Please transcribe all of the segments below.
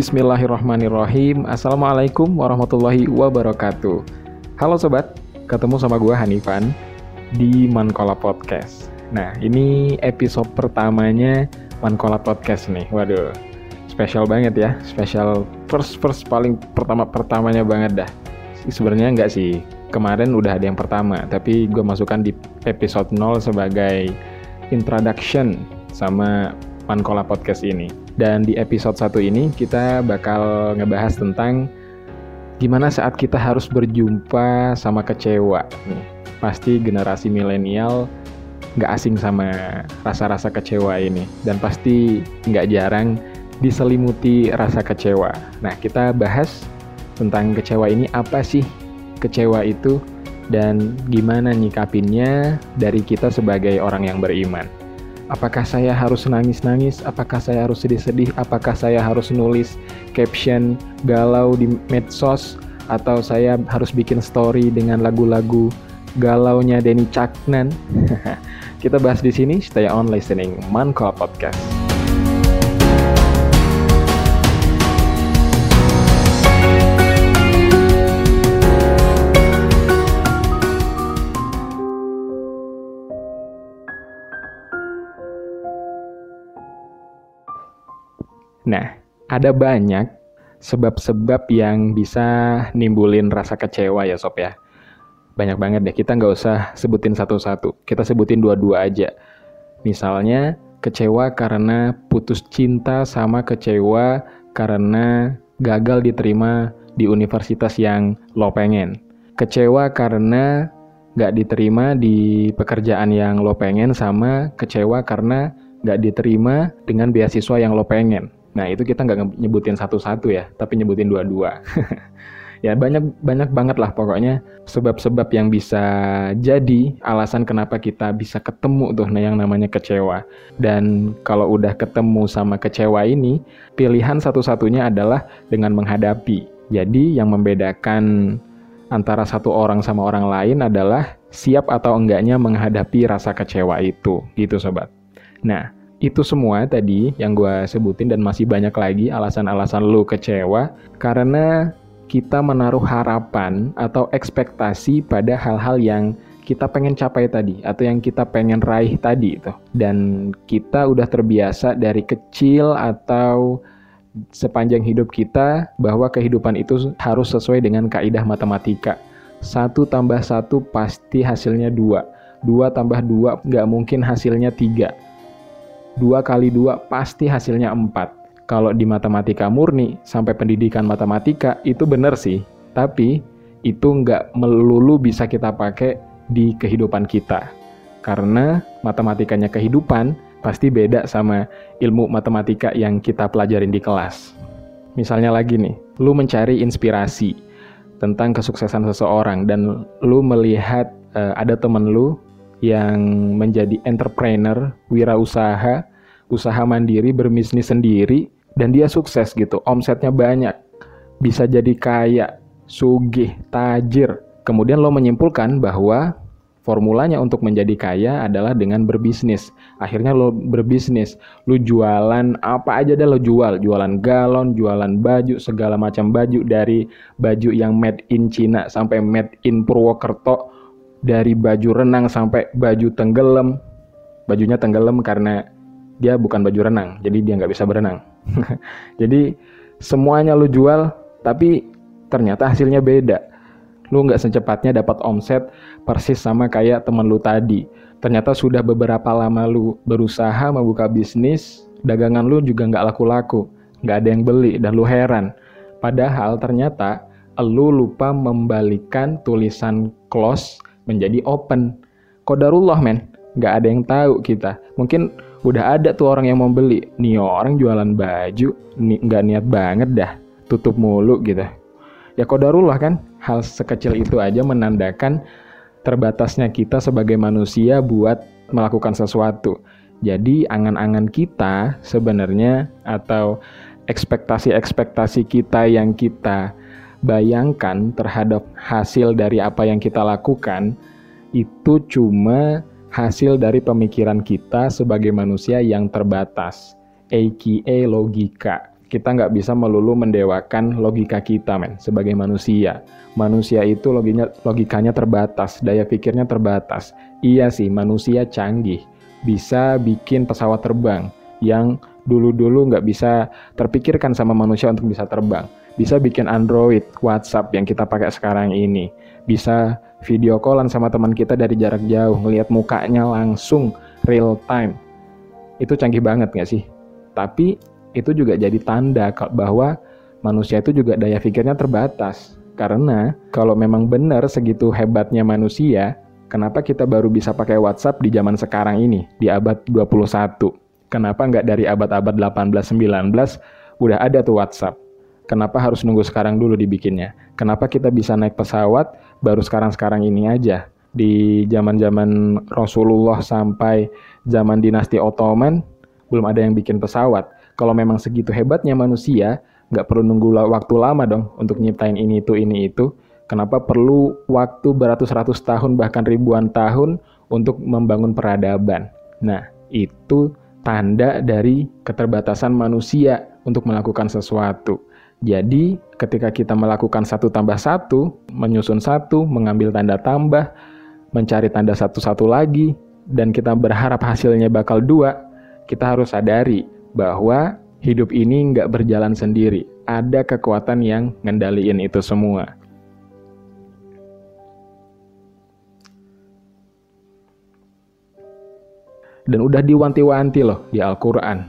Bismillahirrahmanirrahim. Assalamualaikum warahmatullahi wabarakatuh. Halo sobat, ketemu sama gue Hanifan di Mankola Podcast. Nah ini episode pertamanya Mankola Podcast nih. Waduh, spesial banget ya. Spesial first first paling pertama-pertamanya banget dah. Sebenarnya nggak sih, kemarin udah ada yang pertama Tapi gue masukkan di episode 0 sebagai introduction sama Mankola Podcast ini dan di episode satu ini kita bakal ngebahas tentang gimana saat kita harus berjumpa sama kecewa nih. Pasti generasi milenial nggak asing sama rasa-rasa kecewa ini dan pasti nggak jarang diselimuti rasa kecewa. Nah kita bahas tentang kecewa ini apa sih kecewa itu dan gimana nyikapinnya dari kita sebagai orang yang beriman. Apakah saya harus nangis-nangis? Apakah saya harus sedih-sedih? Apakah saya harus nulis caption galau di medsos? Atau saya harus bikin story dengan lagu-lagu galaunya Denny Caknan? Kita bahas di sini. Stay on listening Manko Podcast. Nah, ada banyak sebab-sebab yang bisa nimbulin rasa kecewa ya sob ya. Banyak banget deh, kita nggak usah sebutin satu-satu. Kita sebutin dua-dua aja. Misalnya, kecewa karena putus cinta sama kecewa karena gagal diterima di universitas yang lo pengen. Kecewa karena nggak diterima di pekerjaan yang lo pengen sama kecewa karena nggak diterima dengan beasiswa yang lo pengen. Nah itu kita nggak nyebutin satu-satu ya, tapi nyebutin dua-dua. ya banyak banyak banget lah pokoknya sebab-sebab yang bisa jadi alasan kenapa kita bisa ketemu tuh nah yang namanya kecewa. Dan kalau udah ketemu sama kecewa ini, pilihan satu-satunya adalah dengan menghadapi. Jadi yang membedakan antara satu orang sama orang lain adalah siap atau enggaknya menghadapi rasa kecewa itu, gitu sobat. Nah, itu semua tadi yang gue sebutin dan masih banyak lagi alasan-alasan lu kecewa karena kita menaruh harapan atau ekspektasi pada hal-hal yang kita pengen capai tadi atau yang kita pengen raih tadi itu. Dan kita udah terbiasa dari kecil atau sepanjang hidup kita bahwa kehidupan itu harus sesuai dengan kaidah matematika. Satu tambah satu pasti hasilnya dua. Dua tambah dua nggak mungkin hasilnya tiga 2 kali 2 pasti hasilnya 4. Kalau di matematika murni sampai pendidikan matematika itu benar sih, tapi itu nggak melulu bisa kita pakai di kehidupan kita. Karena matematikanya kehidupan pasti beda sama ilmu matematika yang kita pelajarin di kelas. Misalnya lagi nih, lu mencari inspirasi tentang kesuksesan seseorang dan lu melihat uh, ada temen lu yang menjadi entrepreneur, wirausaha, usaha mandiri, berbisnis sendiri, dan dia sukses gitu, omsetnya banyak, bisa jadi kaya, sugih, tajir. Kemudian lo menyimpulkan bahwa formulanya untuk menjadi kaya adalah dengan berbisnis. Akhirnya lo berbisnis, lo jualan apa aja dah lo jual, jualan galon, jualan baju, segala macam baju dari baju yang made in China sampai made in Purwokerto, dari baju renang sampai baju tenggelam. Bajunya tenggelam karena dia bukan baju renang jadi dia nggak bisa berenang. Jadi semuanya lu jual tapi ternyata hasilnya beda. Lu nggak secepatnya dapat omset persis sama kayak temen lu tadi. Ternyata sudah beberapa lama lu berusaha membuka bisnis dagangan lu juga nggak laku-laku. Nggak ada yang beli dan lu heran. Padahal ternyata lu lupa membalikan tulisan close menjadi open. Kodarullah men, nggak ada yang tahu kita. Mungkin udah ada tuh orang yang mau beli. Nih orang jualan baju, nggak niat banget dah, tutup mulu gitu. Ya kodarullah kan, hal sekecil itu aja menandakan terbatasnya kita sebagai manusia buat melakukan sesuatu. Jadi angan-angan kita sebenarnya atau ekspektasi-ekspektasi kita yang kita bayangkan terhadap hasil dari apa yang kita lakukan itu cuma hasil dari pemikiran kita sebagai manusia yang terbatas, aka logika. kita nggak bisa melulu mendewakan logika kita men sebagai manusia. Manusia itu logikanya, logikanya terbatas daya pikirnya terbatas. Iya sih manusia canggih bisa bikin pesawat terbang yang dulu-dulu nggak bisa terpikirkan sama manusia untuk bisa terbang. Bisa bikin Android, WhatsApp yang kita pakai sekarang ini, bisa video callan sama teman kita dari jarak jauh, ngelihat mukanya langsung real time. Itu canggih banget nggak sih? Tapi itu juga jadi tanda bahwa manusia itu juga daya pikirnya terbatas. Karena kalau memang benar segitu hebatnya manusia, kenapa kita baru bisa pakai WhatsApp di zaman sekarang ini, di abad 21? Kenapa nggak dari abad-abad 18-19 udah ada tuh WhatsApp? Kenapa harus nunggu sekarang dulu dibikinnya? Kenapa kita bisa naik pesawat baru sekarang-sekarang ini aja? Di zaman-zaman Rasulullah sampai zaman dinasti Ottoman, belum ada yang bikin pesawat. Kalau memang segitu hebatnya manusia, nggak perlu nunggu waktu lama dong untuk nyiptain ini itu ini itu. Kenapa perlu waktu beratus-ratus tahun bahkan ribuan tahun untuk membangun peradaban? Nah, itu tanda dari keterbatasan manusia untuk melakukan sesuatu. Jadi, ketika kita melakukan satu tambah satu, menyusun satu, mengambil tanda tambah, mencari tanda satu-satu lagi, dan kita berharap hasilnya bakal dua, kita harus sadari bahwa hidup ini nggak berjalan sendiri. Ada kekuatan yang ngendaliin itu semua. Dan udah diwanti-wanti loh di Al-Quran.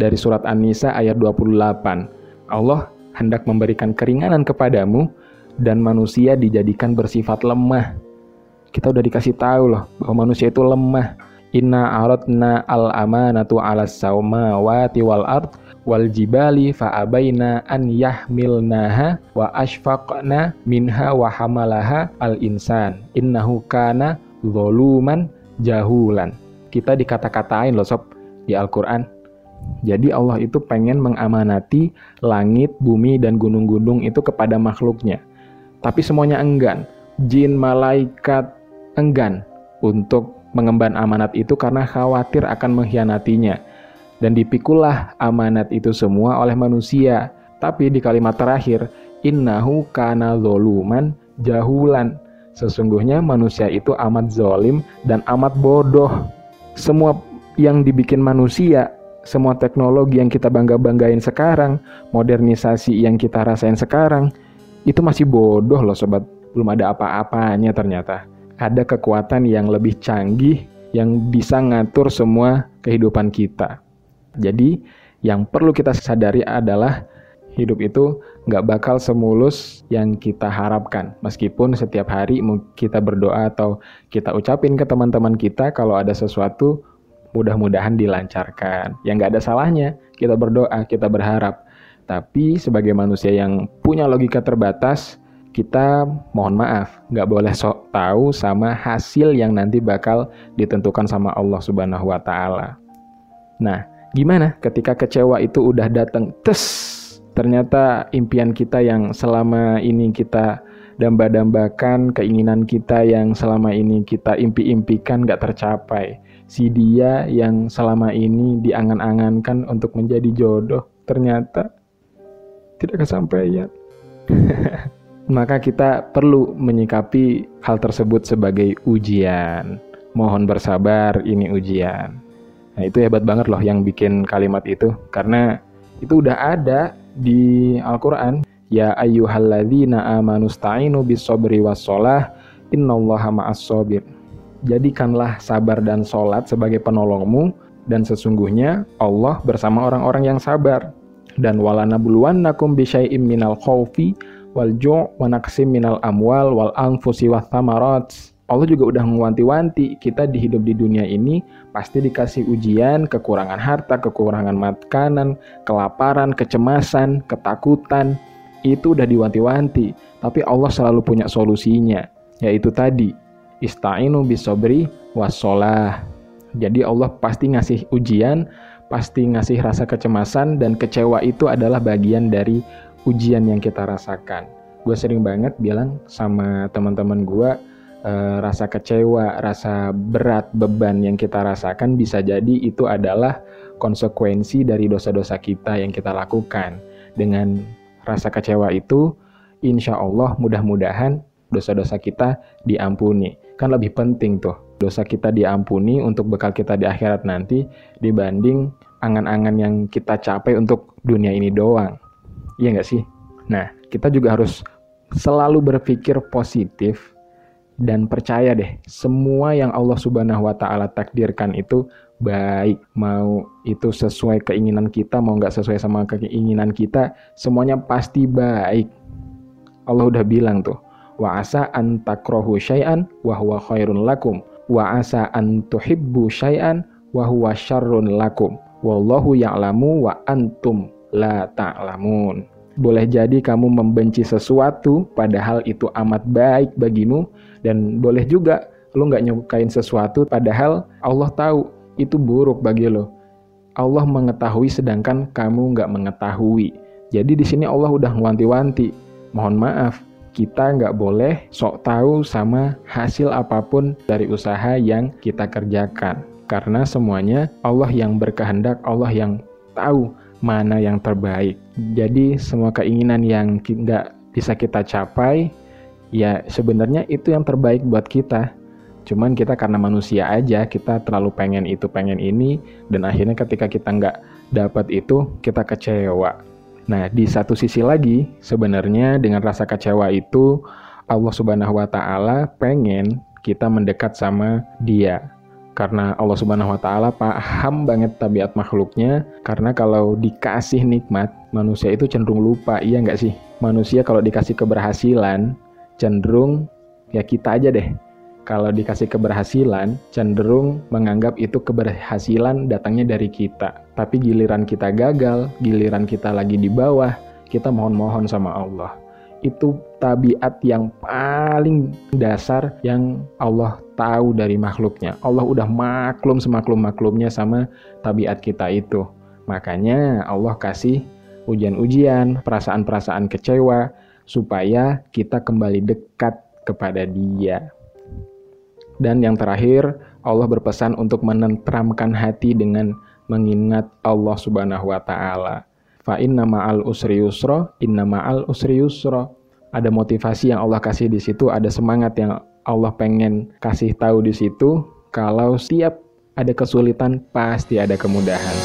Dari surat An-Nisa ayat 28. Allah hendak memberikan keringanan kepadamu dan manusia dijadikan bersifat lemah. Kita udah dikasih tahu loh bahwa manusia itu lemah. Inna aradna al amanatu ala saumawati wal ard wal jibali fa abaina an yahmilnaha wa ashfaqna minha wa hamalaha al insan innahu kana zoluman jahulan. Kita dikata-katain loh sob di Al-Qur'an jadi Allah itu pengen mengamanati langit, bumi, dan gunung-gunung itu kepada makhluknya. Tapi semuanya enggan. Jin, malaikat enggan untuk mengemban amanat itu karena khawatir akan mengkhianatinya. Dan dipikulah amanat itu semua oleh manusia. Tapi di kalimat terakhir, innahu kana zoluman jahulan. Sesungguhnya manusia itu amat zolim dan amat bodoh. Semua yang dibikin manusia semua teknologi yang kita bangga-banggain sekarang, modernisasi yang kita rasain sekarang, itu masih bodoh loh sobat. Belum ada apa-apanya ternyata. Ada kekuatan yang lebih canggih yang bisa ngatur semua kehidupan kita. Jadi yang perlu kita sadari adalah hidup itu nggak bakal semulus yang kita harapkan. Meskipun setiap hari kita berdoa atau kita ucapin ke teman-teman kita kalau ada sesuatu mudah-mudahan dilancarkan. Yang nggak ada salahnya, kita berdoa, kita berharap. Tapi sebagai manusia yang punya logika terbatas, kita mohon maaf, nggak boleh sok tahu sama hasil yang nanti bakal ditentukan sama Allah Subhanahu wa Ta'ala. Nah, gimana ketika kecewa itu udah datang, tes, ternyata impian kita yang selama ini kita damba-dambakan, keinginan kita yang selama ini kita impi-impikan nggak tercapai si dia yang selama ini diangan-angankan untuk menjadi jodoh ternyata tidak kesampaian. Maka kita perlu menyikapi hal tersebut sebagai ujian. Mohon bersabar, ini ujian. Nah, itu hebat banget loh yang bikin kalimat itu karena itu udah ada di Al-Qur'an. Ya ayyuhalladzina amanu sta'inu bis sabri was innallaha ma'as sabir jadikanlah sabar dan sholat sebagai penolongmu, dan sesungguhnya Allah bersama orang-orang yang sabar. Dan walana nakum bisyai'im minal khawfi wal ju' wa naqsim minal amwal wal anfusi wa thamarat. Allah juga udah mewanti-wanti kita di hidup di dunia ini pasti dikasih ujian, kekurangan harta, kekurangan makanan, kelaparan, kecemasan, ketakutan. Itu udah diwanti-wanti, tapi Allah selalu punya solusinya, yaitu tadi Ista'inu bisobri wassolah. Jadi Allah pasti ngasih ujian, pasti ngasih rasa kecemasan dan kecewa itu adalah bagian dari ujian yang kita rasakan. Gue sering banget bilang sama teman-teman gue, eh, rasa kecewa, rasa berat, beban yang kita rasakan bisa jadi itu adalah konsekuensi dari dosa-dosa kita yang kita lakukan. Dengan rasa kecewa itu, insya Allah mudah-mudahan dosa-dosa kita diampuni. Kan lebih penting tuh, dosa kita diampuni untuk bekal kita di akhirat nanti dibanding angan-angan yang kita capai untuk dunia ini doang. Iya nggak sih? Nah, kita juga harus selalu berpikir positif dan percaya deh, semua yang Allah Subhanahu wa taala takdirkan itu baik. Mau itu sesuai keinginan kita, mau nggak sesuai sama keinginan kita, semuanya pasti baik. Allah udah bilang tuh, wa asa an takrohu syai'an wa huwa khairun lakum wa asa an tuhibbu syai'an wa huwa syarrun lakum wallahu ya'lamu wa antum la ta'lamun. Boleh jadi kamu membenci sesuatu padahal itu amat baik bagimu dan boleh juga lo nggak nyukain sesuatu padahal Allah tahu itu buruk bagi lo. Allah mengetahui sedangkan kamu nggak mengetahui. Jadi di sini Allah udah wanti-wanti. Mohon maaf, kita nggak boleh sok tahu sama hasil apa pun dari usaha yang kita kerjakan. Karena semuanya Allah yang berkehendak, Allah yang tahu mana yang terbaik. Jadi semua keinginan yang nggak bisa kita capai, ya sebenarnya itu yang terbaik buat kita. Cuman kita karena manusia aja, kita terlalu pengen itu, pengen ini, dan akhirnya ketika kita nggak dapat itu, kita kecewa. Nah, di satu sisi lagi, sebenarnya dengan rasa kecewa itu, Allah Subhanahu wa Ta'ala pengen kita mendekat sama Dia. Karena Allah Subhanahu wa taala paham banget tabiat makhluknya karena kalau dikasih nikmat manusia itu cenderung lupa iya nggak sih? Manusia kalau dikasih keberhasilan cenderung ya kita aja deh kalau dikasih keberhasilan cenderung menganggap itu keberhasilan datangnya dari kita tapi giliran kita gagal giliran kita lagi di bawah kita mohon-mohon sama Allah itu tabiat yang paling dasar yang Allah tahu dari makhluknya. Allah udah maklum semaklum-maklumnya sama tabiat kita itu. Makanya Allah kasih ujian-ujian, perasaan-perasaan kecewa supaya kita kembali dekat kepada Dia. Dan yang terakhir, Allah berpesan untuk menentramkan hati dengan mengingat Allah Subhanahu wa taala. Fa inna ma'al usri yusra, inna ma'al usri yusra. Ada motivasi yang Allah kasih di situ, ada semangat yang Allah pengen kasih tahu di situ kalau setiap ada kesulitan pasti ada kemudahan.